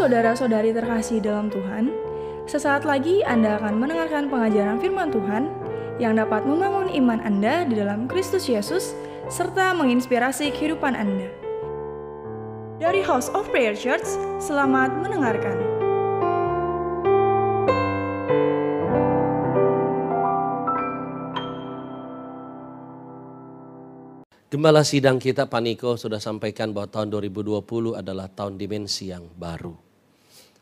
saudara-saudari terkasih dalam Tuhan, sesaat lagi Anda akan mendengarkan pengajaran firman Tuhan yang dapat membangun iman Anda di dalam Kristus Yesus serta menginspirasi kehidupan Anda. Dari House of Prayer Church, selamat mendengarkan. Gembala sidang kita Pak Niko sudah sampaikan bahwa tahun 2020 adalah tahun dimensi yang baru.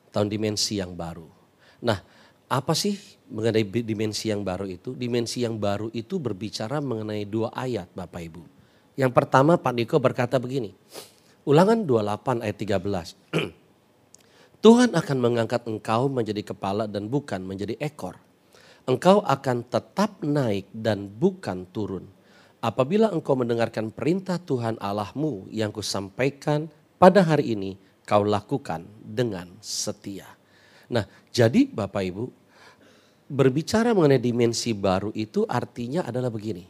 Tahun dimensi yang baru. Nah, apa sih mengenai dimensi yang baru itu? Dimensi yang baru itu berbicara mengenai dua ayat Bapak Ibu. Yang pertama Pak Niko berkata begini. Ulangan 28 ayat 13. Tuhan akan mengangkat engkau menjadi kepala dan bukan menjadi ekor. Engkau akan tetap naik dan bukan turun apabila engkau mendengarkan perintah Tuhan Allahmu yang kusampaikan pada hari ini, kau lakukan dengan setia. Nah, jadi Bapak Ibu, berbicara mengenai dimensi baru itu artinya adalah begini.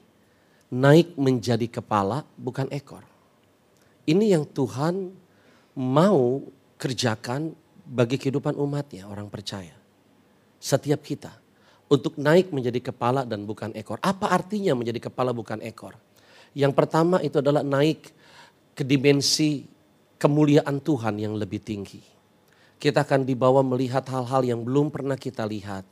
Naik menjadi kepala bukan ekor. Ini yang Tuhan mau kerjakan bagi kehidupan umatnya, orang percaya. Setiap kita untuk naik menjadi kepala dan bukan ekor. Apa artinya menjadi kepala bukan ekor? Yang pertama itu adalah naik ke dimensi kemuliaan Tuhan yang lebih tinggi. Kita akan dibawa melihat hal-hal yang belum pernah kita lihat.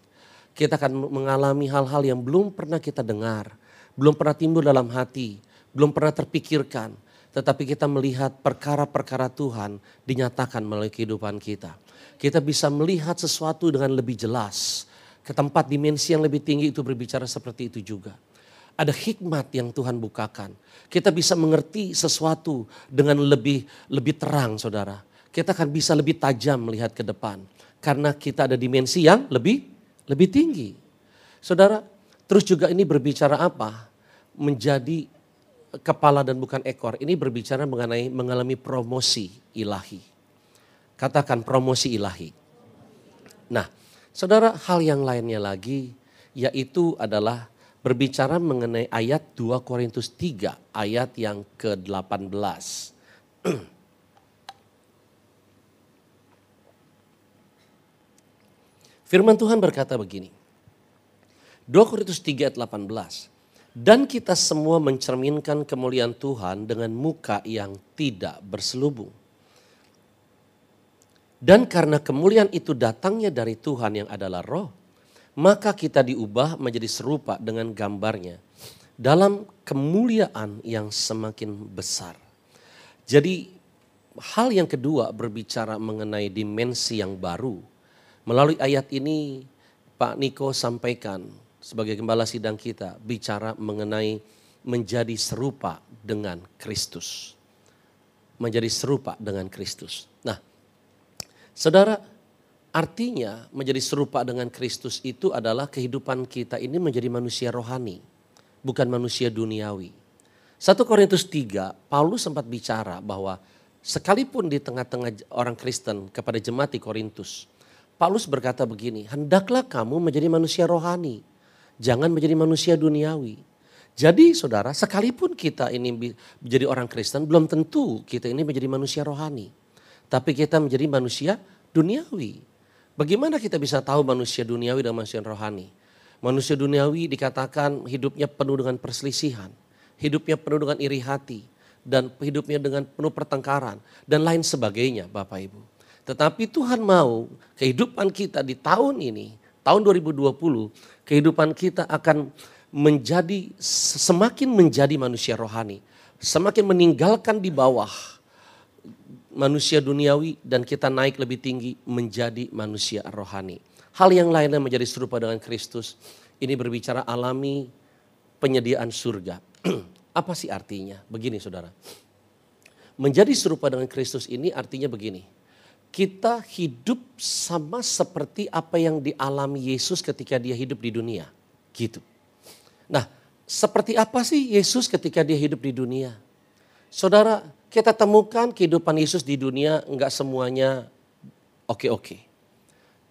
Kita akan mengalami hal-hal yang belum pernah kita dengar, belum pernah timbul dalam hati, belum pernah terpikirkan. Tetapi kita melihat perkara-perkara Tuhan dinyatakan melalui kehidupan kita. Kita bisa melihat sesuatu dengan lebih jelas ke tempat dimensi yang lebih tinggi itu berbicara seperti itu juga. Ada hikmat yang Tuhan bukakan. Kita bisa mengerti sesuatu dengan lebih lebih terang saudara. Kita akan bisa lebih tajam melihat ke depan. Karena kita ada dimensi yang lebih lebih tinggi. Saudara, terus juga ini berbicara apa? Menjadi kepala dan bukan ekor. Ini berbicara mengenai mengalami promosi ilahi. Katakan promosi ilahi. Nah, Saudara, hal yang lainnya lagi yaitu adalah berbicara mengenai ayat 2 Korintus 3 ayat yang ke-18. Firman Tuhan berkata begini. 2 Korintus 3 ayat 18. Dan kita semua mencerminkan kemuliaan Tuhan dengan muka yang tidak berselubung. Dan karena kemuliaan itu datangnya dari Tuhan yang adalah roh, maka kita diubah menjadi serupa dengan gambarnya dalam kemuliaan yang semakin besar. Jadi hal yang kedua berbicara mengenai dimensi yang baru. Melalui ayat ini Pak Niko sampaikan sebagai gembala sidang kita bicara mengenai menjadi serupa dengan Kristus. Menjadi serupa dengan Kristus. Nah, Saudara, artinya menjadi serupa dengan Kristus itu adalah kehidupan kita ini menjadi manusia rohani, bukan manusia duniawi. 1 Korintus 3, Paulus sempat bicara bahwa sekalipun di tengah-tengah orang Kristen kepada jemaat di Korintus, Paulus berkata begini, hendaklah kamu menjadi manusia rohani, jangan menjadi manusia duniawi. Jadi saudara, sekalipun kita ini menjadi orang Kristen, belum tentu kita ini menjadi manusia rohani. Tapi kita menjadi manusia duniawi. Bagaimana kita bisa tahu manusia duniawi dan manusia rohani? Manusia duniawi dikatakan hidupnya penuh dengan perselisihan, hidupnya penuh dengan iri hati, dan hidupnya dengan penuh pertengkaran, dan lain sebagainya Bapak Ibu. Tetapi Tuhan mau kehidupan kita di tahun ini, tahun 2020, kehidupan kita akan menjadi semakin menjadi manusia rohani, semakin meninggalkan di bawah manusia duniawi dan kita naik lebih tinggi menjadi manusia rohani. Hal yang lainnya menjadi serupa dengan Kristus. Ini berbicara alami penyediaan surga. Apa sih artinya? Begini saudara. Menjadi serupa dengan Kristus ini artinya begini. Kita hidup sama seperti apa yang dialami Yesus ketika dia hidup di dunia. Gitu. Nah, seperti apa sih Yesus ketika dia hidup di dunia? Saudara, kita temukan kehidupan Yesus di dunia enggak semuanya oke-oke.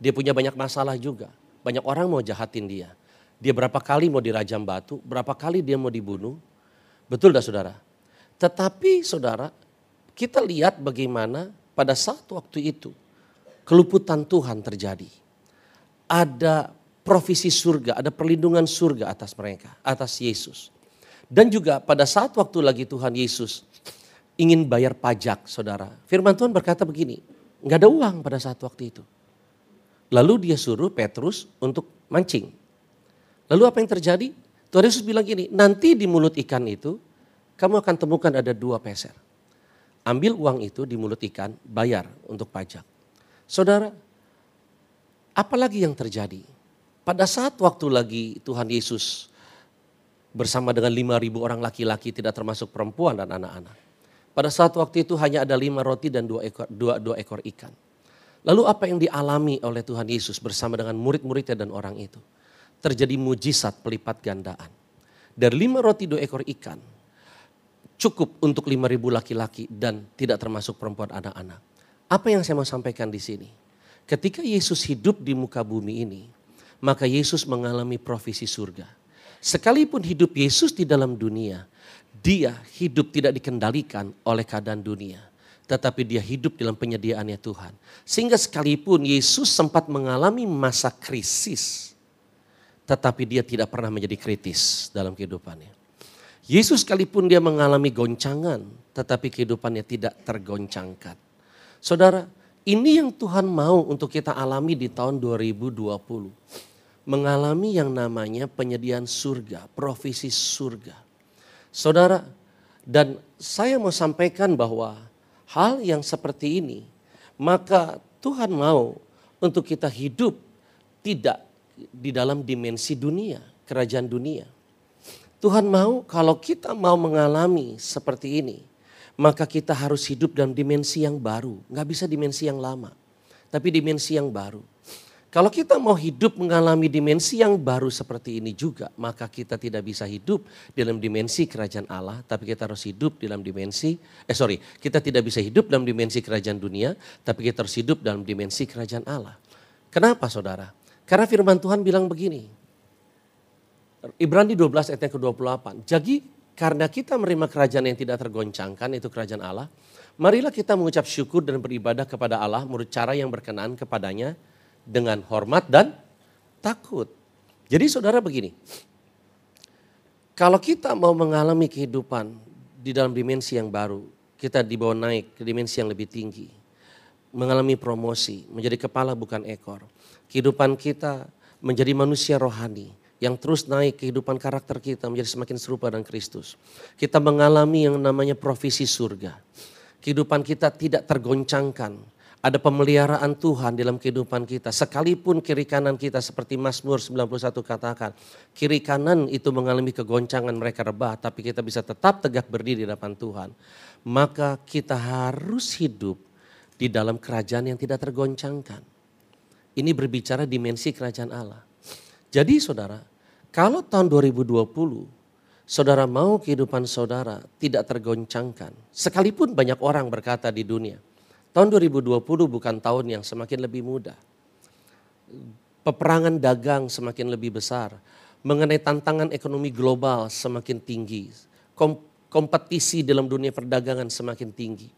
Dia punya banyak masalah juga. Banyak orang mau jahatin dia. Dia berapa kali mau dirajam batu, berapa kali dia mau dibunuh. Betul dah saudara. Tetapi saudara, kita lihat bagaimana pada saat waktu itu keluputan Tuhan terjadi. Ada provisi surga, ada perlindungan surga atas mereka, atas Yesus. Dan juga pada saat waktu lagi Tuhan Yesus ingin bayar pajak saudara. Firman Tuhan berkata begini, nggak ada uang pada saat waktu itu. Lalu dia suruh Petrus untuk mancing. Lalu apa yang terjadi? Tuhan Yesus bilang gini, nanti di mulut ikan itu kamu akan temukan ada dua peser. Ambil uang itu di mulut ikan, bayar untuk pajak. Saudara, apalagi yang terjadi? Pada saat waktu lagi Tuhan Yesus bersama dengan 5.000 orang laki-laki tidak termasuk perempuan dan anak-anak. Pada saat waktu itu hanya ada lima roti dan dua ekor, dua, dua ekor ikan. Lalu apa yang dialami oleh Tuhan Yesus bersama dengan murid-muridnya dan orang itu? Terjadi mujizat pelipat gandaan. Dari lima roti dua ekor ikan, cukup untuk lima ribu laki-laki dan tidak termasuk perempuan anak-anak. Apa yang saya mau sampaikan di sini? Ketika Yesus hidup di muka bumi ini, maka Yesus mengalami provisi surga. Sekalipun hidup Yesus di dalam dunia, dia hidup tidak dikendalikan oleh keadaan dunia. Tetapi dia hidup dalam penyediaannya Tuhan. Sehingga sekalipun Yesus sempat mengalami masa krisis. Tetapi dia tidak pernah menjadi kritis dalam kehidupannya. Yesus sekalipun dia mengalami goncangan. Tetapi kehidupannya tidak tergoncangkan. Saudara, ini yang Tuhan mau untuk kita alami di tahun 2020. Mengalami yang namanya penyediaan surga, provisi surga. Saudara, dan saya mau sampaikan bahwa hal yang seperti ini, maka Tuhan mau untuk kita hidup tidak di dalam dimensi dunia, kerajaan dunia. Tuhan mau kalau kita mau mengalami seperti ini, maka kita harus hidup dalam dimensi yang baru. Nggak bisa dimensi yang lama, tapi dimensi yang baru. Kalau kita mau hidup mengalami dimensi yang baru seperti ini juga, maka kita tidak bisa hidup dalam dimensi kerajaan Allah, tapi kita harus hidup dalam dimensi, eh sorry, kita tidak bisa hidup dalam dimensi kerajaan dunia, tapi kita harus hidup dalam dimensi kerajaan Allah. Kenapa saudara? Karena firman Tuhan bilang begini, Ibrani 12 ayat yang ke-28, jadi karena kita menerima kerajaan yang tidak tergoncangkan, itu kerajaan Allah, marilah kita mengucap syukur dan beribadah kepada Allah menurut cara yang berkenan kepadanya, dengan hormat dan takut. Jadi saudara begini, kalau kita mau mengalami kehidupan di dalam dimensi yang baru, kita dibawa naik ke dimensi yang lebih tinggi, mengalami promosi, menjadi kepala bukan ekor. Kehidupan kita menjadi manusia rohani yang terus naik kehidupan karakter kita menjadi semakin serupa dengan Kristus. Kita mengalami yang namanya provisi surga. Kehidupan kita tidak tergoncangkan ada pemeliharaan Tuhan dalam kehidupan kita. Sekalipun kiri kanan kita seperti Mazmur 91 katakan, kiri kanan itu mengalami kegoncangan mereka rebah, tapi kita bisa tetap tegak berdiri di depan Tuhan. Maka kita harus hidup di dalam kerajaan yang tidak tergoncangkan. Ini berbicara dimensi kerajaan Allah. Jadi saudara, kalau tahun 2020 saudara mau kehidupan saudara tidak tergoncangkan, sekalipun banyak orang berkata di dunia, Tahun 2020 bukan tahun yang semakin lebih mudah. Peperangan dagang semakin lebih besar. Mengenai tantangan ekonomi global semakin tinggi. Kompetisi dalam dunia perdagangan semakin tinggi.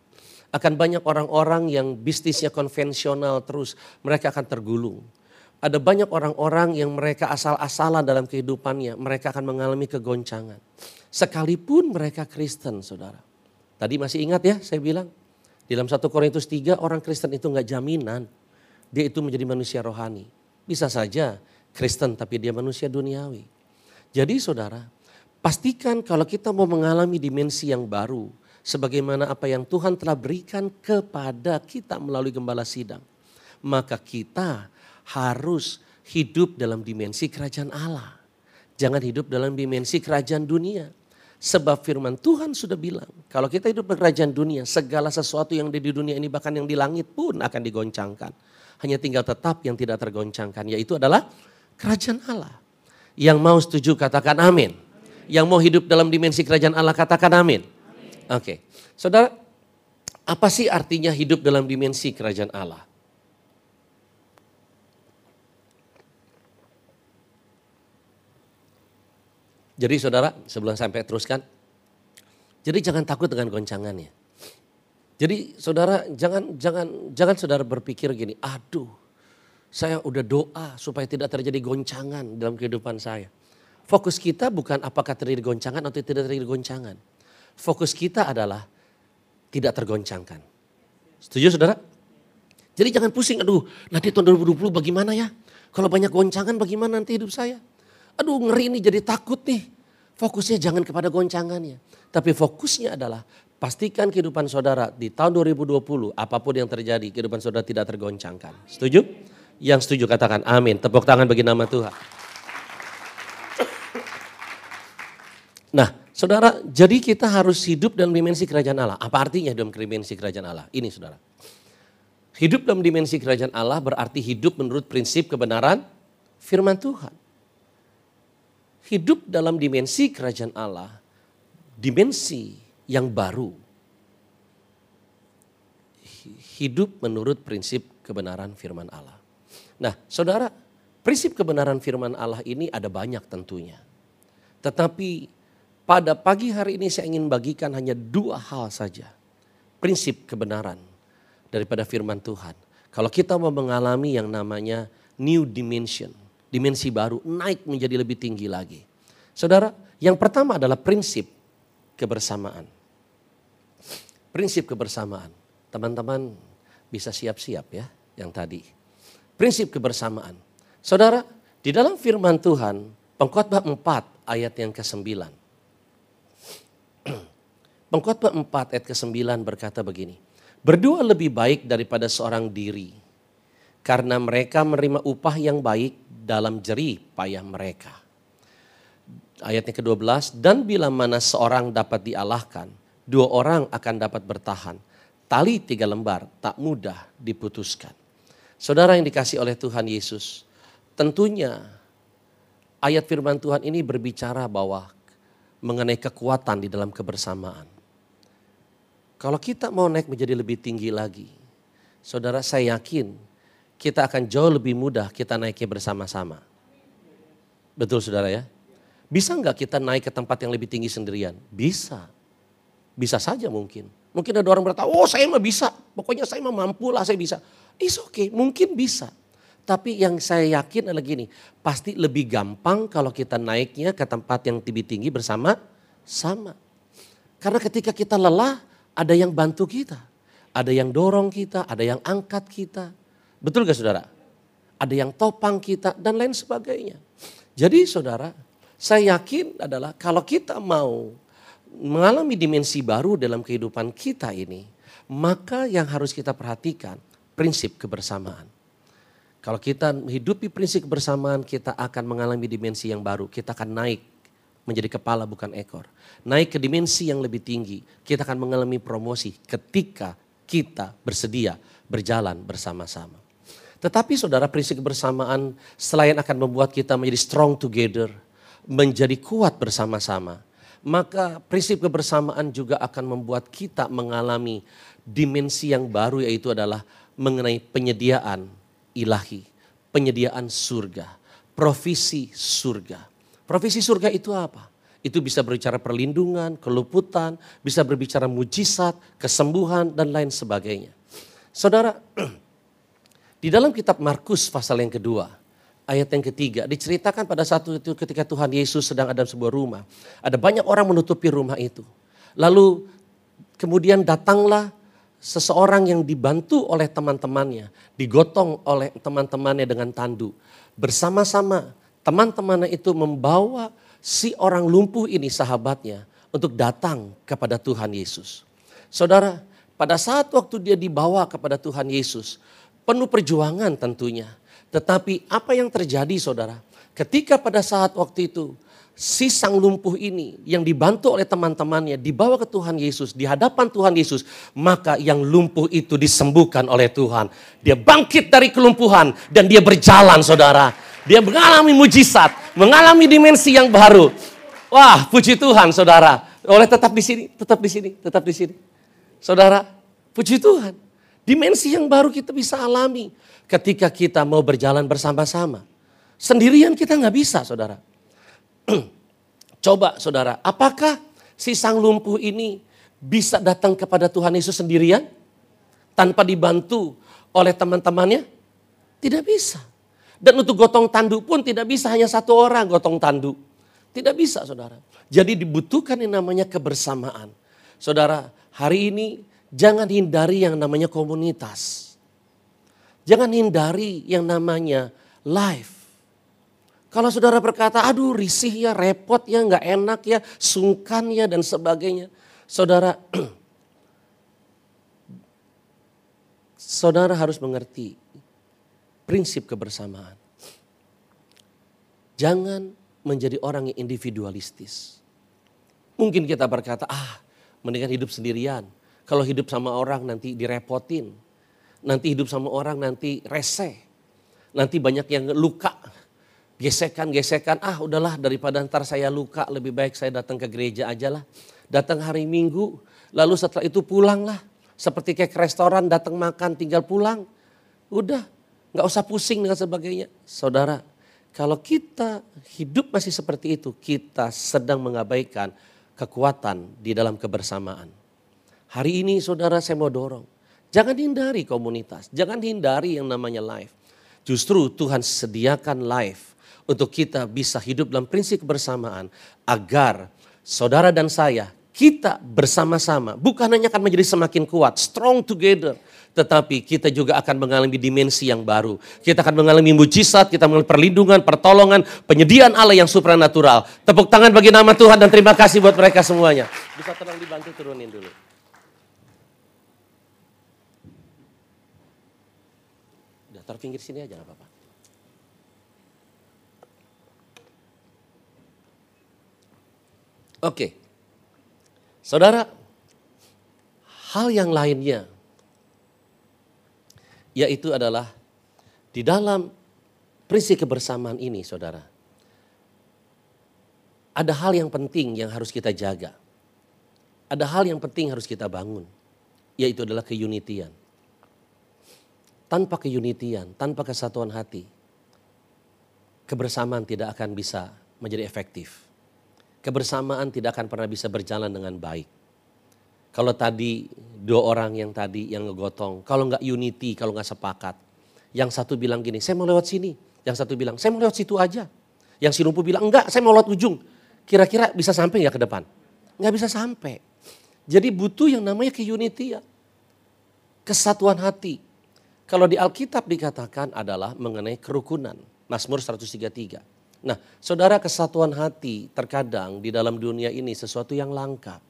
Akan banyak orang-orang yang bisnisnya konvensional terus, mereka akan tergulung. Ada banyak orang-orang yang mereka asal-asalan dalam kehidupannya, mereka akan mengalami kegoncangan. Sekalipun mereka Kristen, saudara. Tadi masih ingat ya saya bilang, dalam 1 Korintus 3 orang Kristen itu nggak jaminan. Dia itu menjadi manusia rohani. Bisa saja Kristen tapi dia manusia duniawi. Jadi saudara, pastikan kalau kita mau mengalami dimensi yang baru. Sebagaimana apa yang Tuhan telah berikan kepada kita melalui gembala sidang. Maka kita harus hidup dalam dimensi kerajaan Allah. Jangan hidup dalam dimensi kerajaan dunia. Sebab firman Tuhan sudah bilang, kalau kita hidup kerajaan dunia, segala sesuatu yang di dunia ini bahkan yang di langit pun akan digoncangkan. Hanya tinggal tetap yang tidak tergoncangkan, yaitu adalah kerajaan Allah. Yang mau setuju katakan amin. Yang mau hidup dalam dimensi kerajaan Allah katakan amin. Oke, okay. saudara, apa sih artinya hidup dalam dimensi kerajaan Allah? Jadi saudara, sebelum sampai teruskan, jadi jangan takut dengan goncangannya. Jadi saudara jangan jangan jangan saudara berpikir gini, aduh saya udah doa supaya tidak terjadi goncangan dalam kehidupan saya. Fokus kita bukan apakah terjadi goncangan atau tidak terjadi goncangan. Fokus kita adalah tidak tergoncangkan. Setuju saudara? Jadi jangan pusing, aduh nanti tahun 2020 bagaimana ya? Kalau banyak goncangan bagaimana nanti hidup saya? Aduh ngeri ini jadi takut nih. Fokusnya jangan kepada goncangannya. Tapi fokusnya adalah pastikan kehidupan saudara di tahun 2020 apa pun yang terjadi kehidupan saudara tidak tergoncangkan. Setuju? Yang setuju katakan amin. Tepuk tangan bagi nama Tuhan. Nah, saudara, jadi kita harus hidup dalam dimensi kerajaan Allah. Apa artinya dalam dimensi kerajaan Allah? Ini saudara. Hidup dalam dimensi kerajaan Allah berarti hidup menurut prinsip kebenaran firman Tuhan. Hidup dalam dimensi kerajaan Allah, dimensi yang baru. Hidup menurut prinsip kebenaran firman Allah. Nah, saudara, prinsip kebenaran firman Allah ini ada banyak tentunya. Tetapi pada pagi hari ini saya ingin bagikan hanya dua hal saja. Prinsip kebenaran daripada firman Tuhan. Kalau kita mau mengalami yang namanya new dimension, dimensi baru, naik menjadi lebih tinggi lagi. Saudara, yang pertama adalah prinsip kebersamaan. Prinsip kebersamaan. Teman-teman bisa siap-siap ya yang tadi. Prinsip kebersamaan. Saudara, di dalam firman Tuhan, Pengkhotbah 4 ayat yang ke-9. Pengkhotbah 4 ayat ke-9 berkata begini. Berdua lebih baik daripada seorang diri. Karena mereka menerima upah yang baik dalam jerih payah mereka. Ayatnya ke-12, dan bila mana seorang dapat dialahkan, dua orang akan dapat bertahan. Tali tiga lembar tak mudah diputuskan. Saudara yang dikasih oleh Tuhan Yesus, tentunya ayat firman Tuhan ini berbicara bahwa mengenai kekuatan di dalam kebersamaan. Kalau kita mau naik menjadi lebih tinggi lagi, saudara saya yakin kita akan jauh lebih mudah kita naiknya bersama-sama. Betul saudara ya? Bisa nggak kita naik ke tempat yang lebih tinggi sendirian? Bisa. Bisa saja mungkin. Mungkin ada orang berkata, oh saya mah bisa. Pokoknya saya mah mampu lah saya bisa. It's okay, mungkin bisa. Tapi yang saya yakin adalah gini, pasti lebih gampang kalau kita naiknya ke tempat yang lebih tinggi bersama sama. Karena ketika kita lelah, ada yang bantu kita. Ada yang dorong kita, ada yang angkat kita. Betul gak saudara? Ada yang topang kita dan lain sebagainya. Jadi saudara, saya yakin adalah kalau kita mau mengalami dimensi baru dalam kehidupan kita ini, maka yang harus kita perhatikan prinsip kebersamaan. Kalau kita hidupi prinsip kebersamaan, kita akan mengalami dimensi yang baru. Kita akan naik menjadi kepala bukan ekor. Naik ke dimensi yang lebih tinggi. Kita akan mengalami promosi ketika kita bersedia berjalan bersama-sama. Tetapi saudara prinsip kebersamaan selain akan membuat kita menjadi strong together, menjadi kuat bersama-sama, maka prinsip kebersamaan juga akan membuat kita mengalami dimensi yang baru yaitu adalah mengenai penyediaan ilahi, penyediaan surga, provisi surga. Profesi surga itu apa? Itu bisa berbicara perlindungan, keluputan, bisa berbicara mujizat, kesembuhan, dan lain sebagainya. Saudara, di dalam kitab Markus pasal yang kedua, ayat yang ketiga, diceritakan pada satu itu ketika Tuhan Yesus sedang ada sebuah rumah. Ada banyak orang menutupi rumah itu. Lalu kemudian datanglah seseorang yang dibantu oleh teman-temannya, digotong oleh teman-temannya dengan tandu. Bersama-sama teman-temannya itu membawa si orang lumpuh ini sahabatnya untuk datang kepada Tuhan Yesus. Saudara, pada saat waktu dia dibawa kepada Tuhan Yesus, penuh perjuangan tentunya. Tetapi apa yang terjadi saudara? Ketika pada saat waktu itu si sang lumpuh ini yang dibantu oleh teman-temannya dibawa ke Tuhan Yesus, di hadapan Tuhan Yesus, maka yang lumpuh itu disembuhkan oleh Tuhan. Dia bangkit dari kelumpuhan dan dia berjalan saudara. Dia mengalami mujizat, mengalami dimensi yang baru. Wah, puji Tuhan, saudara. Oleh tetap di sini, tetap di sini, tetap di sini. Saudara, puji Tuhan. Dimensi yang baru kita bisa alami ketika kita mau berjalan bersama-sama. Sendirian kita nggak bisa, saudara. Coba, saudara, apakah si sang lumpuh ini bisa datang kepada Tuhan Yesus sendirian tanpa dibantu oleh teman-temannya? Tidak bisa. Dan untuk gotong tandu pun tidak bisa hanya satu orang gotong tandu. Tidak bisa saudara. Jadi dibutuhkan yang namanya kebersamaan. Saudara, hari ini jangan hindari yang namanya komunitas. Jangan hindari yang namanya live. Kalau saudara berkata, aduh risih ya, repot ya, nggak enak ya, sungkan ya dan sebagainya. Saudara, saudara harus mengerti prinsip kebersamaan. Jangan menjadi orang yang individualistis. Mungkin kita berkata, ah mendingan hidup sendirian. Kalau hidup sama orang nanti direpotin. Nanti hidup sama orang nanti rese. Nanti banyak yang luka. Gesekan-gesekan, ah udahlah daripada ntar saya luka lebih baik saya datang ke gereja aja lah datang hari Minggu, lalu setelah itu pulanglah. Seperti kayak ke restoran datang makan tinggal pulang. Udah, nggak usah pusing dengan sebagainya. Saudara, kalau kita hidup masih seperti itu, kita sedang mengabaikan kekuatan di dalam kebersamaan. Hari ini saudara saya mau dorong. Jangan hindari komunitas, jangan hindari yang namanya live. Justru Tuhan sediakan live untuk kita bisa hidup dalam prinsip kebersamaan agar saudara dan saya kita bersama-sama bukan hanya akan menjadi semakin kuat, strong together, tetapi kita juga akan mengalami dimensi yang baru. Kita akan mengalami mujizat, kita mengalami perlindungan, pertolongan, penyediaan Allah yang supranatural. Tepuk tangan bagi nama Tuhan dan terima kasih buat mereka semuanya. Bisa tolong dibantu turunin dulu. Taruh pinggir sini aja apa-apa. Oke. Saudara, hal yang lainnya yaitu adalah di dalam prinsip kebersamaan ini, saudara. Ada hal yang penting yang harus kita jaga. Ada hal yang penting harus kita bangun, yaitu adalah keunitian. Tanpa keunitian, tanpa kesatuan hati, kebersamaan tidak akan bisa menjadi efektif kebersamaan tidak akan pernah bisa berjalan dengan baik. Kalau tadi dua orang yang tadi yang ngegotong, kalau nggak unity, kalau nggak sepakat. Yang satu bilang gini, saya mau lewat sini. Yang satu bilang, saya mau lewat situ aja. Yang si lumpuh bilang, enggak, saya mau lewat ujung. Kira-kira bisa sampai nggak ke depan? Nggak bisa sampai. Jadi butuh yang namanya keunity ya. Kesatuan hati. Kalau di Alkitab dikatakan adalah mengenai kerukunan. Mazmur 133. Nah, saudara kesatuan hati terkadang di dalam dunia ini sesuatu yang langka.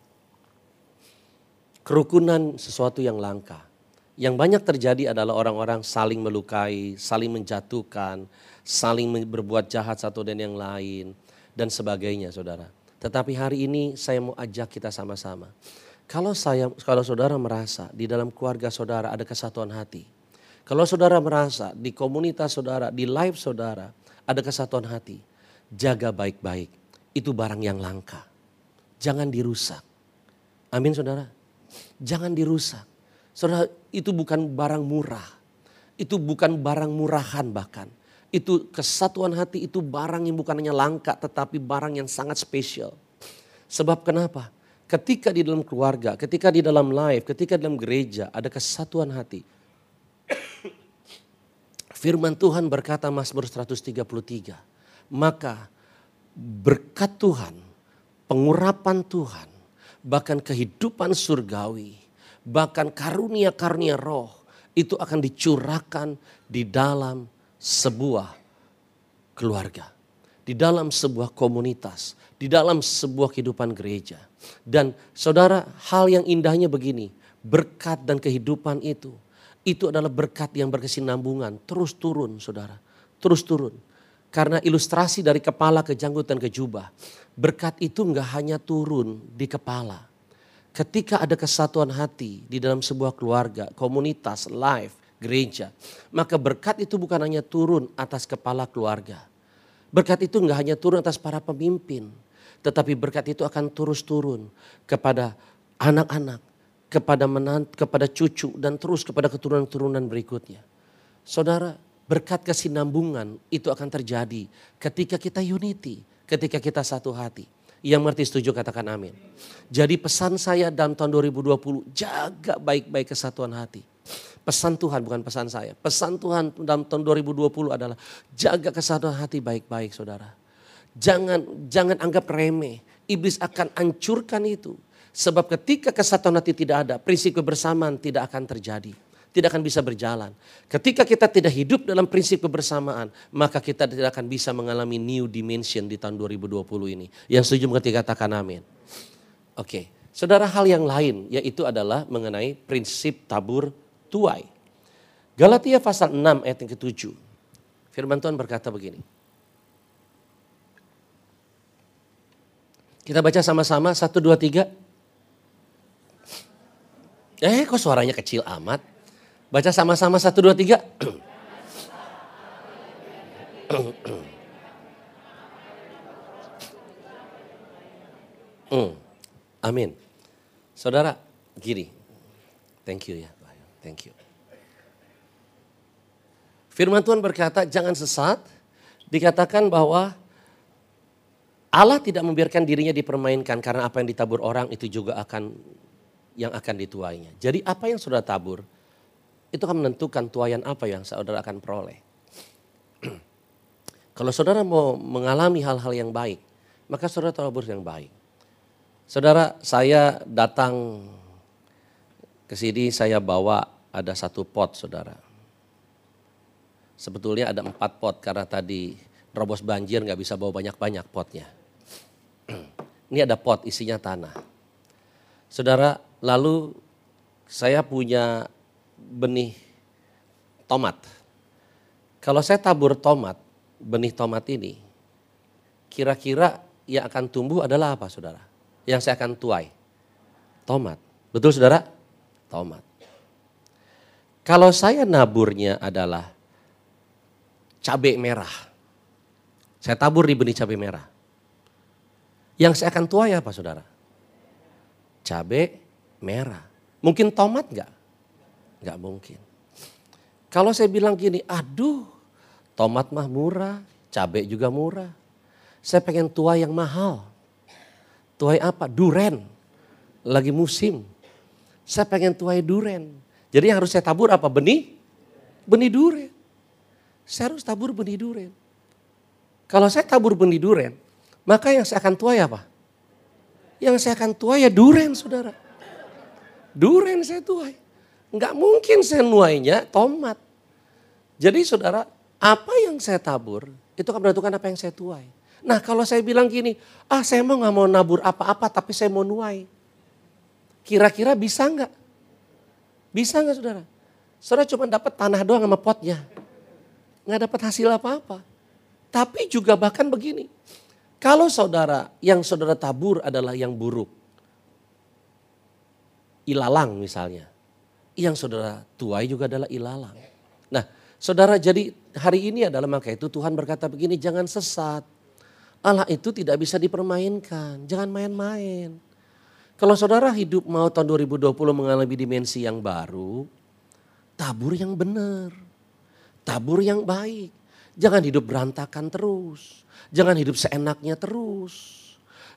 Kerukunan sesuatu yang langka. Yang banyak terjadi adalah orang-orang saling melukai, saling menjatuhkan, saling berbuat jahat satu dan yang lain, dan sebagainya saudara. Tetapi hari ini saya mau ajak kita sama-sama. Kalau saya, kalau saudara merasa di dalam keluarga saudara ada kesatuan hati. Kalau saudara merasa di komunitas saudara, di live saudara, ada kesatuan hati. Jaga baik-baik. Itu barang yang langka. Jangan dirusak. Amin saudara. Jangan dirusak. Saudara itu bukan barang murah. Itu bukan barang murahan bahkan. Itu kesatuan hati itu barang yang bukan hanya langka tetapi barang yang sangat spesial. Sebab kenapa? Ketika di dalam keluarga, ketika di dalam life, ketika di dalam gereja ada kesatuan hati. Firman Tuhan berkata Mazmur 133, maka berkat Tuhan, pengurapan Tuhan, bahkan kehidupan surgawi, bahkan karunia-karunia roh itu akan dicurahkan di dalam sebuah keluarga, di dalam sebuah komunitas, di dalam sebuah kehidupan gereja. Dan saudara, hal yang indahnya begini, berkat dan kehidupan itu itu adalah berkat yang berkesinambungan, terus turun saudara, terus turun. Karena ilustrasi dari kepala ke janggut dan ke jubah. Berkat itu enggak hanya turun di kepala. Ketika ada kesatuan hati di dalam sebuah keluarga, komunitas, life, gereja. Maka berkat itu bukan hanya turun atas kepala keluarga. Berkat itu enggak hanya turun atas para pemimpin. Tetapi berkat itu akan terus turun kepada anak-anak, kepada menant, kepada cucu dan terus kepada keturunan-keturunan berikutnya. Saudara, berkat kesinambungan itu akan terjadi ketika kita unity, ketika kita satu hati. Yang mengerti setuju katakan amin. Jadi pesan saya dalam tahun 2020, jaga baik-baik kesatuan hati. Pesan Tuhan bukan pesan saya. Pesan Tuhan dalam tahun 2020 adalah jaga kesatuan hati baik-baik saudara. Jangan jangan anggap remeh. Iblis akan hancurkan itu. Sebab ketika kesatuan hati tidak ada, prinsip kebersamaan tidak akan terjadi tidak akan bisa berjalan. Ketika kita tidak hidup dalam prinsip kebersamaan, maka kita tidak akan bisa mengalami new dimension di tahun 2020 ini. Yang setuju mengerti katakan amin. Oke, saudara hal yang lain yaitu adalah mengenai prinsip tabur tuai. Galatia pasal 6 ayat yang ke-7. Firman Tuhan berkata begini. Kita baca sama-sama, satu, dua, tiga. Eh kok suaranya kecil amat? Baca sama-sama satu dua tiga. Hmm. Amin. Saudara, gini. Thank you ya. Thank you. Firman Tuhan berkata, jangan sesat. Dikatakan bahwa Allah tidak membiarkan dirinya dipermainkan karena apa yang ditabur orang itu juga akan yang akan dituainya. Jadi apa yang sudah tabur, itu akan menentukan tuayan apa yang saudara akan peroleh. Kalau saudara mau mengalami hal-hal yang baik, maka saudara tabur yang baik. Saudara, saya datang ke sini, saya bawa ada satu pot, saudara. Sebetulnya ada empat pot karena tadi robos banjir nggak bisa bawa banyak-banyak potnya. Ini ada pot isinya tanah. Saudara, lalu saya punya benih tomat. Kalau saya tabur tomat, benih tomat ini, kira-kira yang akan tumbuh adalah apa saudara? Yang saya akan tuai. Tomat. Betul saudara? Tomat. Kalau saya naburnya adalah cabai merah. Saya tabur di benih cabai merah. Yang saya akan tuai apa saudara? Cabai merah. Mungkin tomat enggak? Nggak mungkin. Kalau saya bilang gini, aduh tomat mah murah, cabai juga murah. Saya pengen tuai yang mahal. Tuai apa? Duren. Lagi musim. Saya pengen tuai duren. Jadi yang harus saya tabur apa? Benih? Benih duren. Saya harus tabur benih duren. Kalau saya tabur benih duren, maka yang saya akan tuai apa? Yang saya akan tuai ya duren saudara. Duren saya tuai. Enggak mungkin saya nuainya tomat. Jadi saudara, apa yang saya tabur itu akan menentukan apa yang saya tuai. Nah kalau saya bilang gini, ah saya mau nggak mau nabur apa-apa tapi saya mau nuai. Kira-kira bisa nggak? Bisa nggak saudara? Saudara cuma dapat tanah doang sama potnya. Nggak dapat hasil apa-apa. Tapi juga bahkan begini. Kalau saudara yang saudara tabur adalah yang buruk. Ilalang misalnya yang saudara tuai juga adalah ilalang. Nah, saudara jadi hari ini adalah maka itu Tuhan berkata begini, jangan sesat. Allah itu tidak bisa dipermainkan, jangan main-main. Kalau saudara hidup mau tahun 2020 mengalami dimensi yang baru, tabur yang benar, tabur yang baik. Jangan hidup berantakan terus, jangan hidup seenaknya terus.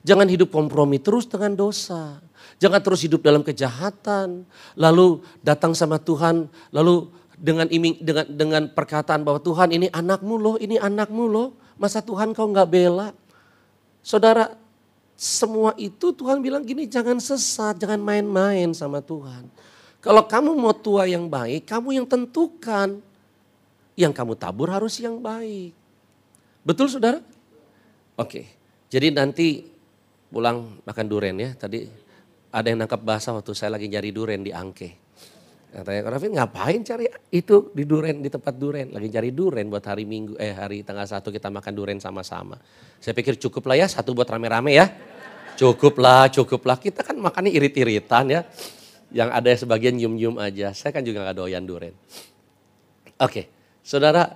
Jangan hidup kompromi terus dengan dosa. Jangan terus hidup dalam kejahatan. Lalu datang sama Tuhan, lalu dengan iming dengan dengan perkataan bahwa Tuhan ini anakmu loh, ini anakmu loh. Masa Tuhan kau nggak bela? Saudara, semua itu Tuhan bilang gini, jangan sesat, jangan main-main sama Tuhan. Kalau kamu mau tua yang baik, kamu yang tentukan. Yang kamu tabur harus yang baik. Betul saudara? Oke, jadi nanti pulang makan duren ya. Tadi ada yang nangkap bahasa waktu saya lagi nyari duren di Angke. Katanya, Raffi ngapain cari itu di duren, di tempat duren. Lagi cari duren buat hari minggu, eh hari tanggal satu kita makan duren sama-sama. Saya pikir cukup lah ya, satu buat rame-rame ya. Cukup lah, cukup lah. Kita kan makannya irit-iritan ya. Yang ada sebagian nyium-nyium aja. Saya kan juga gak doyan duren. Oke, saudara,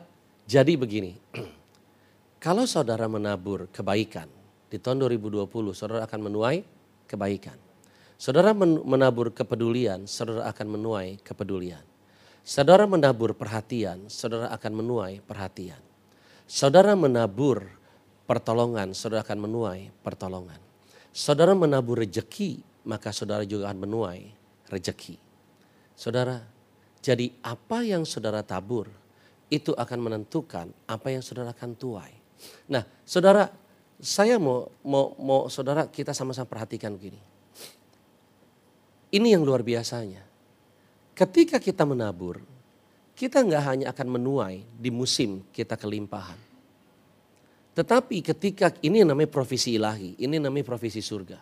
jadi begini. Kalau saudara menabur kebaikan, di tahun 2020 saudara akan menuai kebaikan. Saudara menabur kepedulian, saudara akan menuai kepedulian. Saudara menabur perhatian, saudara akan menuai perhatian. Saudara menabur pertolongan, saudara akan menuai pertolongan. Saudara menabur rejeki, maka saudara juga akan menuai rejeki. Saudara, jadi apa yang saudara tabur itu akan menentukan apa yang saudara akan tuai. Nah, saudara, saya mau mau mau saudara kita sama-sama perhatikan begini. Ini yang luar biasanya. Ketika kita menabur, kita nggak hanya akan menuai di musim kita kelimpahan. Tetapi ketika ini namanya profesi ilahi, ini namanya profesi surga.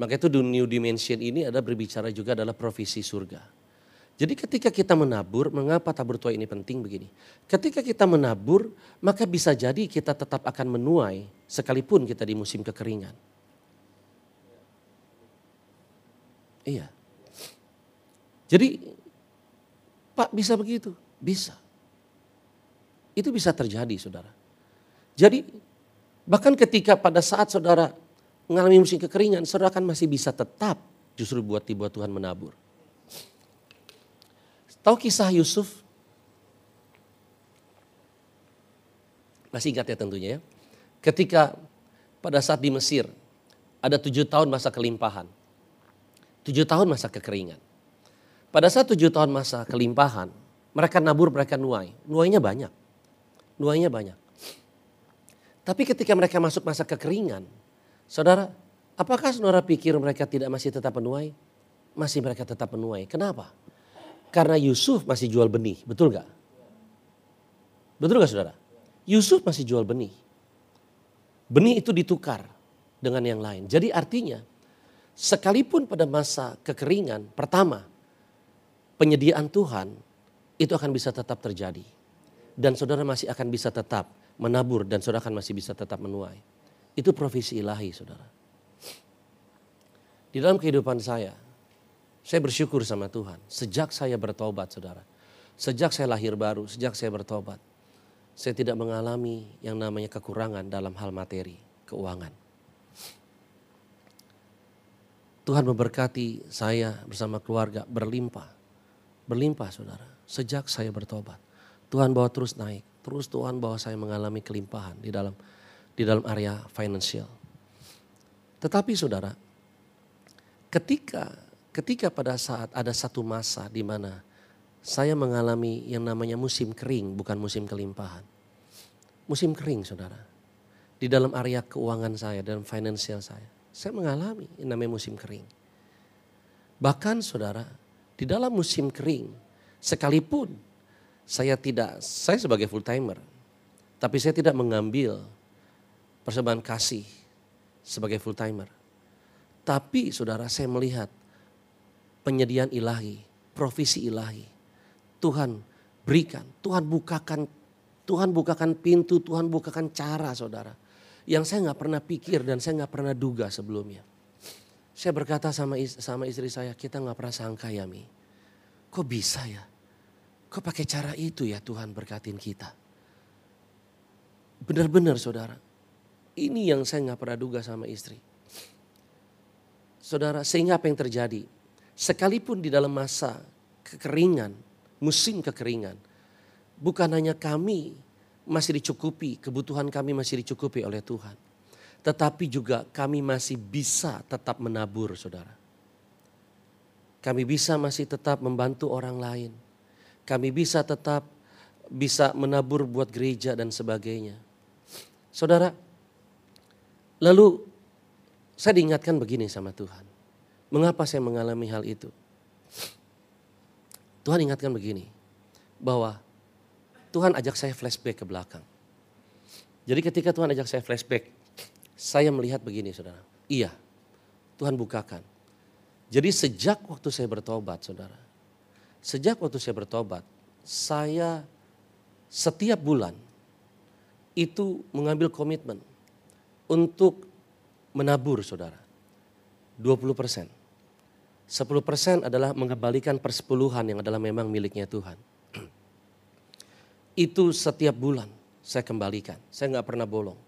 Maka itu new dimension ini ada berbicara juga adalah profesi surga. Jadi ketika kita menabur, mengapa tabur tuai ini penting begini? Ketika kita menabur, maka bisa jadi kita tetap akan menuai sekalipun kita di musim kekeringan. Iya. Jadi Pak bisa begitu? Bisa. Itu bisa terjadi saudara. Jadi bahkan ketika pada saat saudara mengalami musim kekeringan, saudara akan masih bisa tetap justru buat dibuat Tuhan menabur. Tahu kisah Yusuf? Masih ingat ya tentunya ya. Ketika pada saat di Mesir ada tujuh tahun masa kelimpahan. Tujuh tahun masa kekeringan. Pada saat tujuh tahun masa kelimpahan, mereka nabur, mereka nuai. Nuainya banyak. Nuainya banyak. Tapi ketika mereka masuk masa kekeringan, saudara, apakah saudara pikir mereka tidak masih tetap menuai? Masih mereka tetap menuai. Kenapa? Karena Yusuf masih jual benih, betul gak? Betul gak saudara? Yusuf masih jual benih. Benih itu ditukar dengan yang lain. Jadi artinya, sekalipun pada masa kekeringan, pertama, penyediaan Tuhan itu akan bisa tetap terjadi. Dan saudara masih akan bisa tetap menabur dan saudara akan masih bisa tetap menuai. Itu profesi ilahi saudara. Di dalam kehidupan saya, saya bersyukur sama Tuhan. Sejak saya bertobat saudara. Sejak saya lahir baru, sejak saya bertobat. Saya tidak mengalami yang namanya kekurangan dalam hal materi, keuangan. Tuhan memberkati saya bersama keluarga berlimpah berlimpah saudara. Sejak saya bertobat. Tuhan bawa terus naik. Terus Tuhan bawa saya mengalami kelimpahan di dalam di dalam area financial. Tetapi saudara, ketika ketika pada saat ada satu masa di mana saya mengalami yang namanya musim kering, bukan musim kelimpahan. Musim kering saudara. Di dalam area keuangan saya, dalam financial saya. Saya mengalami yang namanya musim kering. Bahkan saudara, di dalam musim kering, sekalipun saya tidak, saya sebagai full timer, tapi saya tidak mengambil persembahan kasih sebagai full timer. Tapi saudara saya melihat penyediaan ilahi, provisi ilahi. Tuhan berikan, Tuhan bukakan, Tuhan bukakan pintu, Tuhan bukakan cara saudara. Yang saya nggak pernah pikir dan saya nggak pernah duga sebelumnya. Saya berkata sama sama istri saya, kita nggak pernah sangka ya Mi. Kok bisa ya? Kok pakai cara itu ya Tuhan berkatin kita? Benar-benar saudara. Ini yang saya nggak pernah duga sama istri. Saudara, sehingga apa yang terjadi? Sekalipun di dalam masa kekeringan, musim kekeringan, bukan hanya kami masih dicukupi, kebutuhan kami masih dicukupi oleh Tuhan tetapi juga kami masih bisa tetap menabur, saudara. Kami bisa masih tetap membantu orang lain. Kami bisa tetap bisa menabur buat gereja dan sebagainya. Saudara, lalu saya diingatkan begini sama Tuhan. Mengapa saya mengalami hal itu? Tuhan ingatkan begini, bahwa Tuhan ajak saya flashback ke belakang. Jadi ketika Tuhan ajak saya flashback saya melihat begini saudara. Iya, Tuhan bukakan. Jadi sejak waktu saya bertobat saudara. Sejak waktu saya bertobat, saya setiap bulan itu mengambil komitmen untuk menabur saudara. 20 persen. 10 persen adalah mengembalikan persepuluhan yang adalah memang miliknya Tuhan. Itu setiap bulan saya kembalikan. Saya nggak pernah bolong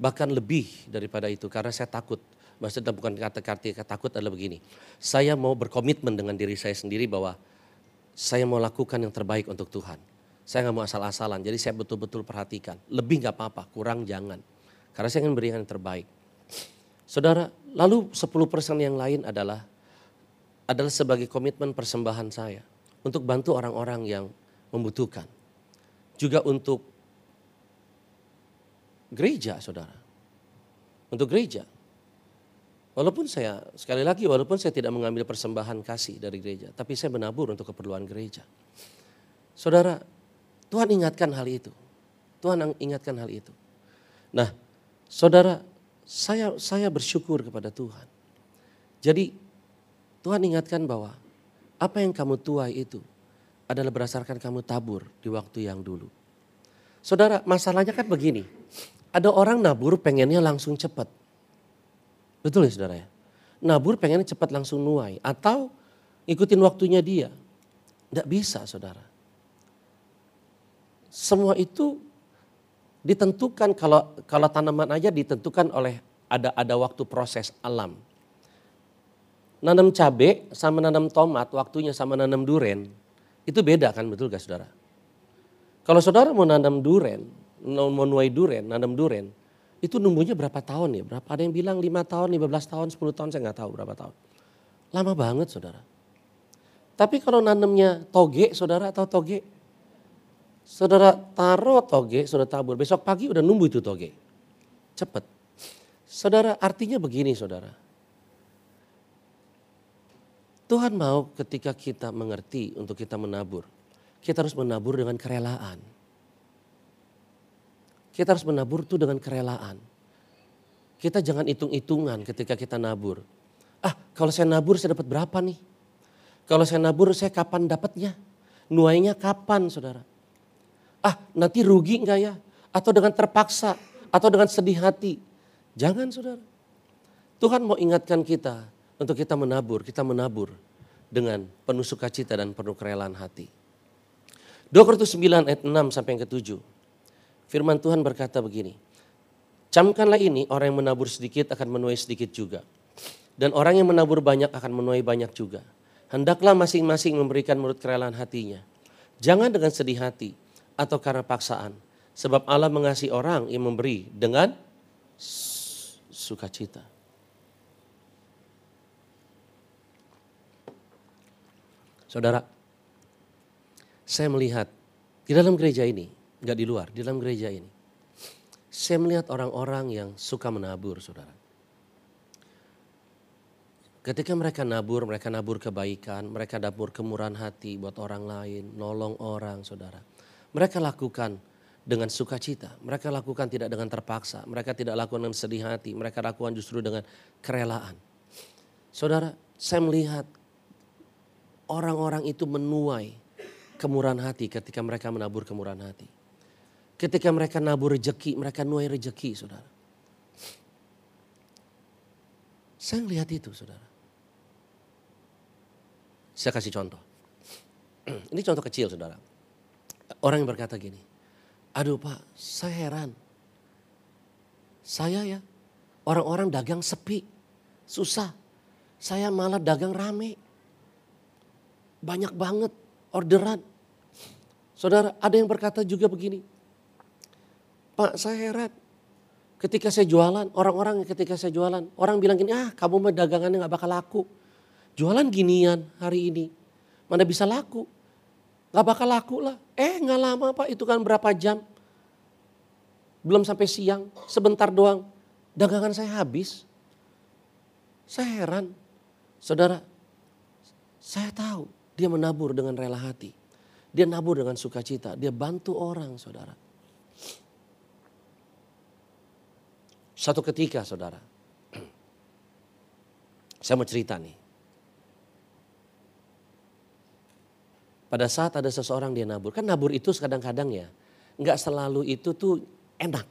bahkan lebih daripada itu karena saya takut. Maksudnya bukan kata-kata takut adalah begini. Saya mau berkomitmen dengan diri saya sendiri bahwa saya mau lakukan yang terbaik untuk Tuhan. Saya nggak mau asal-asalan, jadi saya betul-betul perhatikan. Lebih nggak apa-apa, kurang jangan. Karena saya ingin berikan yang terbaik. Saudara, lalu 10% yang lain adalah adalah sebagai komitmen persembahan saya untuk bantu orang-orang yang membutuhkan. Juga untuk gereja, saudara. Untuk gereja. Walaupun saya, sekali lagi, walaupun saya tidak mengambil persembahan kasih dari gereja, tapi saya menabur untuk keperluan gereja. Saudara, Tuhan ingatkan hal itu. Tuhan ingatkan hal itu. Nah, saudara, saya saya bersyukur kepada Tuhan. Jadi Tuhan ingatkan bahwa apa yang kamu tuai itu adalah berdasarkan kamu tabur di waktu yang dulu. Saudara, masalahnya kan begini. Ada orang nabur pengennya langsung cepat. Betul ya saudara ya? Nabur pengennya cepat langsung nuai. Atau ikutin waktunya dia. Tidak bisa saudara. Semua itu ditentukan kalau kalau tanaman aja ditentukan oleh ada ada waktu proses alam. Nanam cabai sama nanam tomat waktunya sama nanam duren itu beda kan betul gak saudara? Kalau saudara mau nanam duren, mau nuai duren, nanam duren, itu numbuhnya berapa tahun ya? Berapa? Ada yang bilang 5 tahun, 15 tahun, 10 tahun, saya nggak tahu berapa tahun. Lama banget saudara. Tapi kalau nanamnya toge, saudara atau toge? Saudara taruh toge, saudara tabur. Besok pagi udah numbuh itu toge. Cepet. Saudara artinya begini saudara. Tuhan mau ketika kita mengerti untuk kita menabur. Kita harus menabur dengan kerelaan. Kita harus menabur itu dengan kerelaan. Kita jangan hitung-hitungan ketika kita nabur. Ah, kalau saya nabur saya dapat berapa nih? Kalau saya nabur saya kapan dapatnya? Nuainya kapan saudara? Ah, nanti rugi enggak ya? Atau dengan terpaksa? Atau dengan sedih hati? Jangan saudara. Tuhan mau ingatkan kita untuk kita menabur. Kita menabur dengan penuh sukacita dan penuh kerelaan hati. 2 Korintus 9 ayat 6 sampai yang ke-7. Firman Tuhan berkata begini, Camkanlah ini, orang yang menabur sedikit akan menuai sedikit juga. Dan orang yang menabur banyak akan menuai banyak juga. Hendaklah masing-masing memberikan menurut kerelaan hatinya. Jangan dengan sedih hati atau karena paksaan. Sebab Allah mengasihi orang yang memberi dengan sukacita. Saudara, saya melihat di dalam gereja ini nggak di luar, di dalam gereja ini. Saya melihat orang-orang yang suka menabur, saudara. Ketika mereka nabur, mereka nabur kebaikan, mereka nabur kemurahan hati buat orang lain, nolong orang, saudara. Mereka lakukan dengan sukacita, mereka lakukan tidak dengan terpaksa, mereka tidak lakukan dengan sedih hati, mereka lakukan justru dengan kerelaan. Saudara, saya melihat orang-orang itu menuai kemurahan hati ketika mereka menabur kemurahan hati. Ketika mereka nabur rejeki, mereka nuai rejeki, saudara. Saya lihat itu, saudara. Saya kasih contoh. Ini contoh kecil, saudara. Orang yang berkata gini, aduh pak, saya heran. Saya ya, orang-orang dagang sepi, susah. Saya malah dagang rame. Banyak banget orderan. Saudara, ada yang berkata juga begini, Pak saya heran. Ketika saya jualan, orang-orang ketika saya jualan, orang bilang gini, ah kamu mah dagangannya gak bakal laku. Jualan ginian hari ini, mana bisa laku. Gak bakal laku lah. Eh gak lama pak, itu kan berapa jam. Belum sampai siang, sebentar doang. Dagangan saya habis. Saya heran. Saudara, saya tahu dia menabur dengan rela hati. Dia nabur dengan sukacita. Dia bantu orang saudara. Satu ketika saudara, saya mau cerita nih. Pada saat ada seseorang dia nabur, kan nabur itu kadang-kadang ya, nggak selalu itu tuh enak.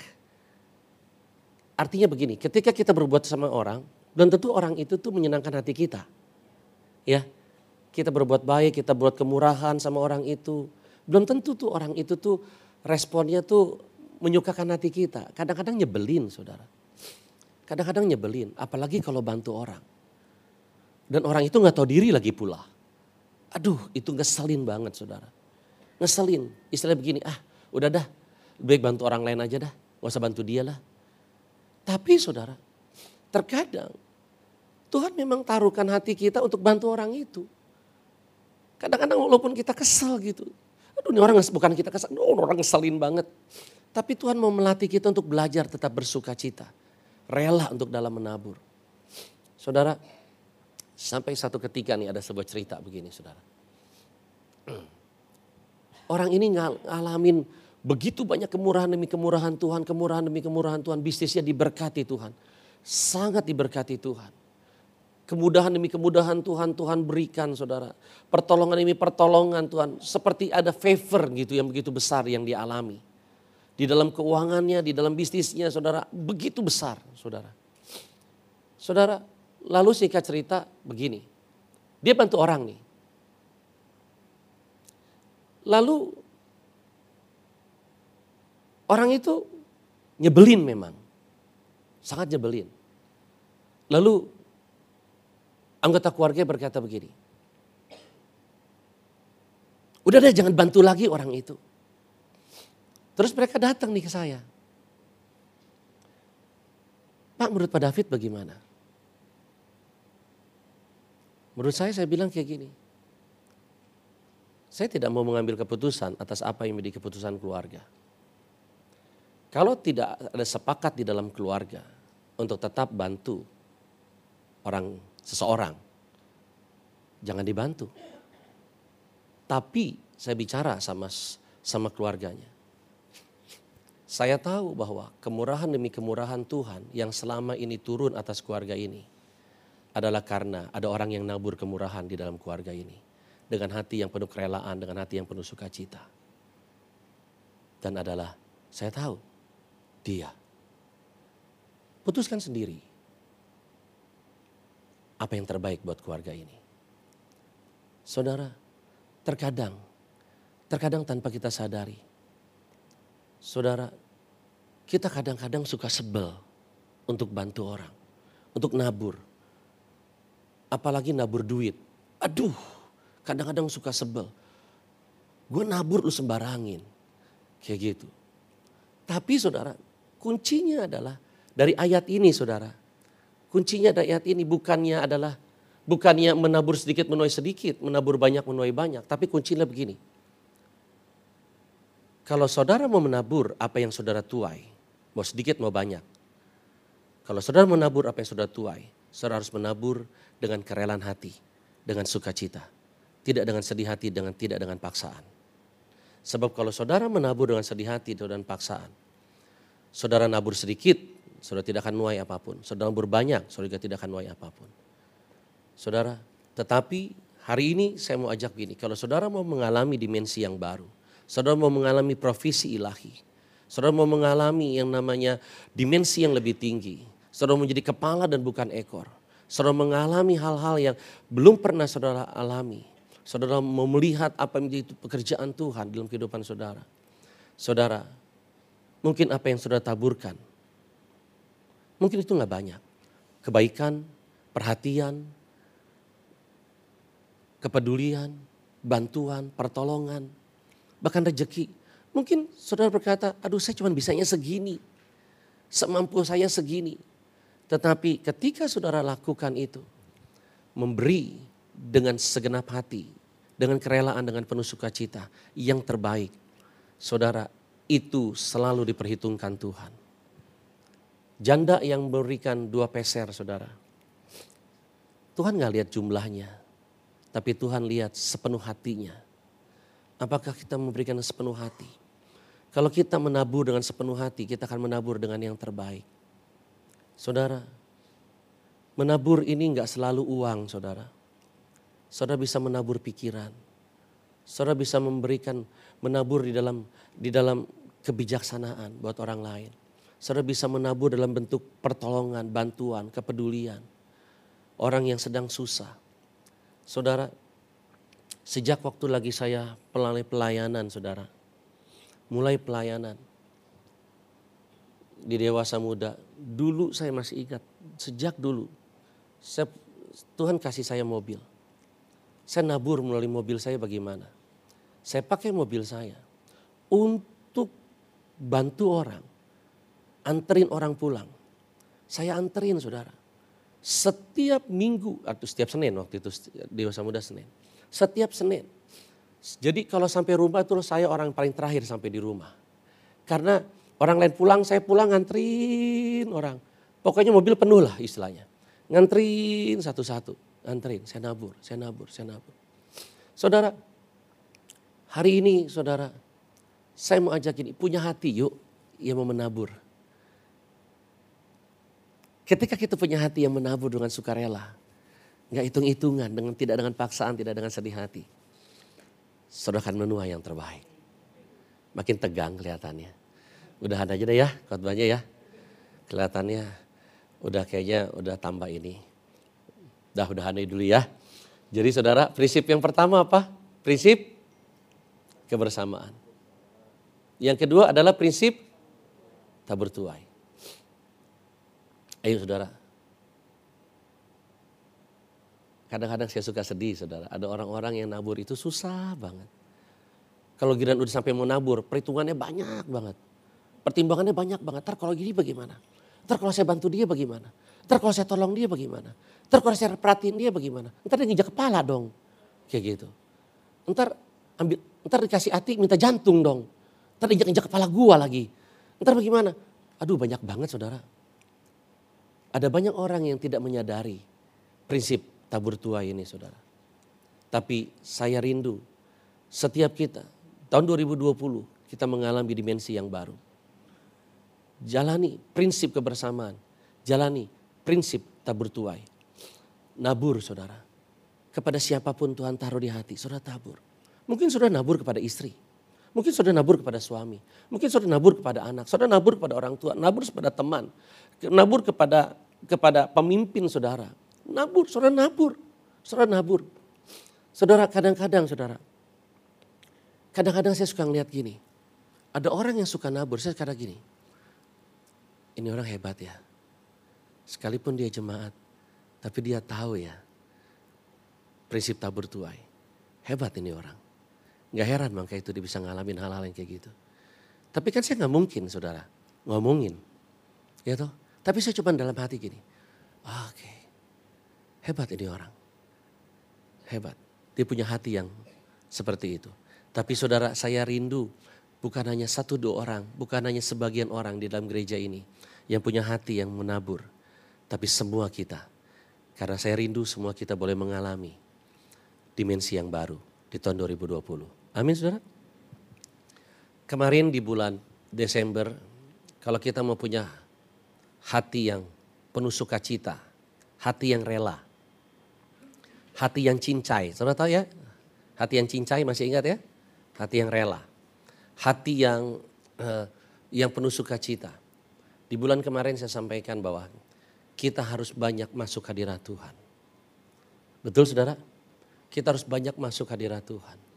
Artinya begini, ketika kita berbuat sama orang, dan tentu orang itu tuh menyenangkan hati kita. Ya, kita berbuat baik, kita buat kemurahan sama orang itu. Belum tentu tuh orang itu tuh responnya tuh menyukakan hati kita. Kadang-kadang nyebelin saudara. Kadang-kadang nyebelin, apalagi kalau bantu orang. Dan orang itu nggak tahu diri lagi pula. Aduh, itu ngeselin banget saudara. Ngeselin, istilah begini, ah udah dah, baik bantu orang lain aja dah, gak usah bantu dia lah. Tapi saudara, terkadang Tuhan memang taruhkan hati kita untuk bantu orang itu. Kadang-kadang walaupun kita kesal gitu. Aduh ini orang bukan kita kesal, oh, orang ngeselin banget. Tapi Tuhan mau melatih kita untuk belajar tetap bersuka cita. Rela untuk dalam menabur. Saudara, sampai satu ketika nih ada sebuah cerita begini saudara. Orang ini ngalamin begitu banyak kemurahan demi kemurahan Tuhan, kemurahan demi kemurahan Tuhan. Bisnisnya diberkati Tuhan. Sangat diberkati Tuhan. Kemudahan demi kemudahan Tuhan, Tuhan berikan saudara. Pertolongan demi pertolongan Tuhan. Seperti ada favor gitu yang begitu besar yang dialami. Di dalam keuangannya, di dalam bisnisnya saudara. Begitu besar saudara. Saudara, lalu singkat cerita begini. Dia bantu orang nih. Lalu orang itu nyebelin memang. Sangat nyebelin. Lalu anggota keluarga berkata begini. Udah deh jangan bantu lagi orang itu. Terus mereka datang nih ke saya. Pak menurut Pak David bagaimana? Menurut saya saya bilang kayak gini. Saya tidak mau mengambil keputusan atas apa yang menjadi keputusan keluarga. Kalau tidak ada sepakat di dalam keluarga untuk tetap bantu orang seseorang, jangan dibantu. Tapi saya bicara sama sama keluarganya. Saya tahu bahwa kemurahan demi kemurahan Tuhan yang selama ini turun atas keluarga ini adalah karena ada orang yang nabur kemurahan di dalam keluarga ini. Dengan hati yang penuh kerelaan, dengan hati yang penuh sukacita. Dan adalah, saya tahu, dia. Putuskan sendiri apa yang terbaik buat keluarga ini. Saudara, terkadang, terkadang tanpa kita sadari, saudara, kita kadang-kadang suka sebel untuk bantu orang, untuk nabur. Apalagi nabur duit. Aduh, kadang-kadang suka sebel. Gue nabur lu sembarangin. Kayak gitu. Tapi saudara, kuncinya adalah dari ayat ini saudara. Kuncinya ayat ini bukannya adalah bukannya menabur sedikit menuai sedikit, menabur banyak menuai banyak, tapi kuncinya begini. Kalau saudara mau menabur apa yang saudara tuai, mau sedikit mau banyak. Kalau saudara menabur apa yang saudara tuai, saudara harus menabur dengan kerelaan hati, dengan sukacita. Tidak dengan sedih hati, dengan tidak dengan paksaan. Sebab kalau saudara menabur dengan sedih hati dan paksaan, saudara nabur sedikit, saudara tidak akan nuai apa pun. Saudara berbanyak, saudara tidak akan nuai apa pun. Saudara, tetapi hari ini saya mau ajak gini, kalau saudara mau mengalami dimensi yang baru, saudara mau mengalami profesi ilahi, saudara mau mengalami yang namanya dimensi yang lebih tinggi, saudara menjadi kepala dan bukan ekor, saudara mengalami hal-hal yang belum pernah saudara alami, saudara mau melihat apa yang menjadi pekerjaan Tuhan dalam kehidupan saudara. Saudara, mungkin apa yang saudara taburkan Mungkin itu nggak banyak. Kebaikan, perhatian, kepedulian, bantuan, pertolongan, bahkan rejeki. Mungkin saudara berkata, aduh saya cuma bisanya segini. Semampu saya segini. Tetapi ketika saudara lakukan itu, memberi dengan segenap hati, dengan kerelaan, dengan penuh sukacita, yang terbaik. Saudara, itu selalu diperhitungkan Tuhan. Janda yang memberikan dua peser saudara. Tuhan gak lihat jumlahnya. Tapi Tuhan lihat sepenuh hatinya. Apakah kita memberikan sepenuh hati? Kalau kita menabur dengan sepenuh hati, kita akan menabur dengan yang terbaik. Saudara, menabur ini gak selalu uang saudara. Saudara bisa menabur pikiran. Saudara bisa memberikan, menabur di dalam di dalam kebijaksanaan buat orang lain. Saudara bisa menabur dalam bentuk pertolongan, bantuan, kepedulian. Orang yang sedang susah. Saudara, sejak waktu lagi saya pelalai pelayanan saudara. Mulai pelayanan. Di dewasa muda. Dulu saya masih ingat, sejak dulu. Saya, Tuhan kasih saya mobil. Saya nabur melalui mobil saya bagaimana. Saya pakai mobil saya untuk bantu orang anterin orang pulang. Saya anterin saudara. setiap minggu atau setiap Senin waktu itu dewasa muda Senin. Setiap Senin. Jadi kalau sampai rumah itu saya orang paling terakhir sampai di rumah. Karena orang lain pulang, saya pulang nganterin orang. Pokoknya mobil penuh lah istilahnya. Nganterin satu-satu, nganterin, saya nabur, saya nabur, saya nabur. Saudara, hari ini saudara, saya mau ajak ini, punya hati yuk yang mau menabur. Ketika kita punya hati yang menabur dengan sukarela, nggak hitung-hitungan, dengan tidak dengan paksaan, tidak dengan sedih hati, saudara akan menuai yang terbaik. Makin tegang kelihatannya. Udahan aja deh ya, khotbahnya ya. Kelihatannya udah kayaknya udah tambah ini. Dah udahan dulu ya. Jadi saudara, prinsip yang pertama apa? Prinsip kebersamaan. Yang kedua adalah prinsip tabur tuai. Ayo saudara. Kadang-kadang saya suka sedih saudara. Ada orang-orang yang nabur itu susah banget. Kalau giliran udah sampai mau nabur, perhitungannya banyak banget. Pertimbangannya banyak banget. Ntar kalau gini bagaimana? Ntar kalau saya bantu dia bagaimana? Ntar kalau saya tolong dia bagaimana? Ntar kalau saya perhatiin dia bagaimana? Ntar dia nginjak kepala dong. Kayak gitu. Ntar ambil, ntar dikasih hati minta jantung dong. Ntar injak-injak kepala gua lagi. Ntar bagaimana? Aduh banyak banget saudara. Ada banyak orang yang tidak menyadari prinsip tabur tuai ini saudara. Tapi saya rindu setiap kita tahun 2020 kita mengalami dimensi yang baru. Jalani prinsip kebersamaan. Jalani prinsip tabur tuai. Nabur saudara. Kepada siapa pun Tuhan taruh di hati, saudara tabur. Mungkin saudara nabur kepada istri. Mungkin saudara nabur kepada suami. Mungkin saudara nabur kepada anak. Saudara nabur kepada orang tua. Nabur kepada teman nabur kepada kepada pemimpin saudara. Nabur, saudara nabur. Saudara nabur. Saudara kadang-kadang saudara. Kadang-kadang saya suka ngeliat gini. Ada orang yang suka nabur, saya kadang gini. Ini orang hebat ya. Sekalipun dia jemaat, tapi dia tahu ya prinsip tabur tuai. Hebat ini orang. Gak heran bang itu dia bisa ngalamin hal-hal yang kayak gitu. Tapi kan saya nggak mungkin saudara ngomongin. Ya toh, tapi saya coba dalam hati gini. Oke, okay. hebat ini orang. Hebat. Dia punya hati yang seperti itu. Tapi saudara saya rindu bukan hanya satu dua orang, bukan hanya sebagian orang di dalam gereja ini yang punya hati yang menabur. Tapi semua kita. Karena saya rindu semua kita boleh mengalami dimensi yang baru di tahun 2020. Amin saudara. Kemarin di bulan Desember, kalau kita mau punya hati yang penuh sukacita, hati yang rela, hati yang cincai. Saudara tahu ya? Hati yang cincai masih ingat ya? Hati yang rela, hati yang uh, yang penuh sukacita. Di bulan kemarin saya sampaikan bahwa kita harus banyak masuk hadirat Tuhan. Betul saudara? Kita harus banyak masuk hadirat Tuhan.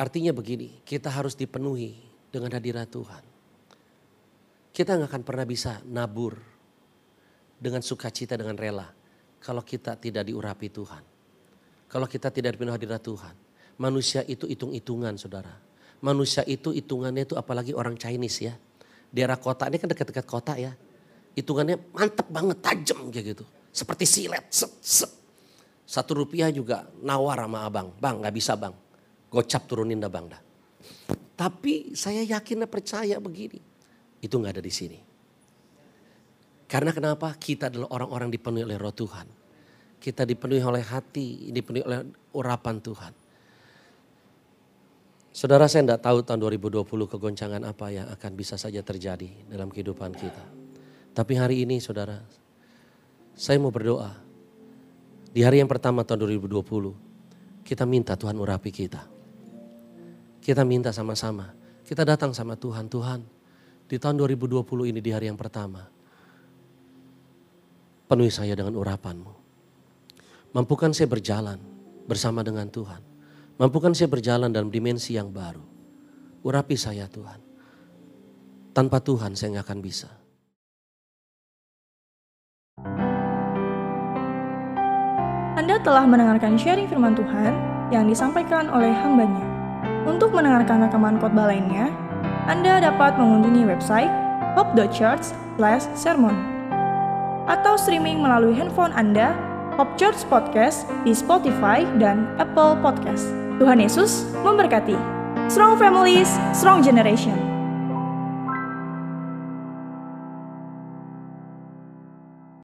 Artinya begini, kita harus dipenuhi dengan hadirat Tuhan. Kita nggak akan pernah bisa nabur dengan sukacita dengan rela kalau kita tidak diurapi Tuhan. Kalau kita tidak dipenuhi hadirat Tuhan. Manusia itu hitung-hitungan saudara. Manusia itu hitungannya itu apalagi orang Chinese ya. Daerah kota ini kan dekat-dekat kota ya. Hitungannya mantep banget, tajam kayak gitu. Seperti silet, set, set. Satu rupiah juga nawar sama abang. Bang gak bisa bang. Gocap turunin dah bang dah. Tapi saya yakin dan percaya begini itu nggak ada di sini. Karena kenapa? Kita adalah orang-orang dipenuhi oleh roh Tuhan. Kita dipenuhi oleh hati, dipenuhi oleh urapan Tuhan. Saudara saya tidak tahu tahun 2020 kegoncangan apa yang akan bisa saja terjadi dalam kehidupan kita. Tapi hari ini saudara, saya mau berdoa. Di hari yang pertama tahun 2020, kita minta Tuhan urapi kita. Kita minta sama-sama. Kita datang sama Tuhan, Tuhan di tahun 2020 ini di hari yang pertama. Penuhi saya dengan urapanmu. Mampukan saya berjalan bersama dengan Tuhan. Mampukan saya berjalan dalam dimensi yang baru. Urapi saya Tuhan. Tanpa Tuhan saya nggak akan bisa. Anda telah mendengarkan sharing firman Tuhan yang disampaikan oleh hambanya. Untuk mendengarkan rekaman khotbah lainnya, anda dapat mengunjungi website hope.church/sermon. atau streaming melalui handphone Anda, Hope Church Podcast di Spotify dan Apple Podcast. Tuhan Yesus memberkati. Strong families, strong generation.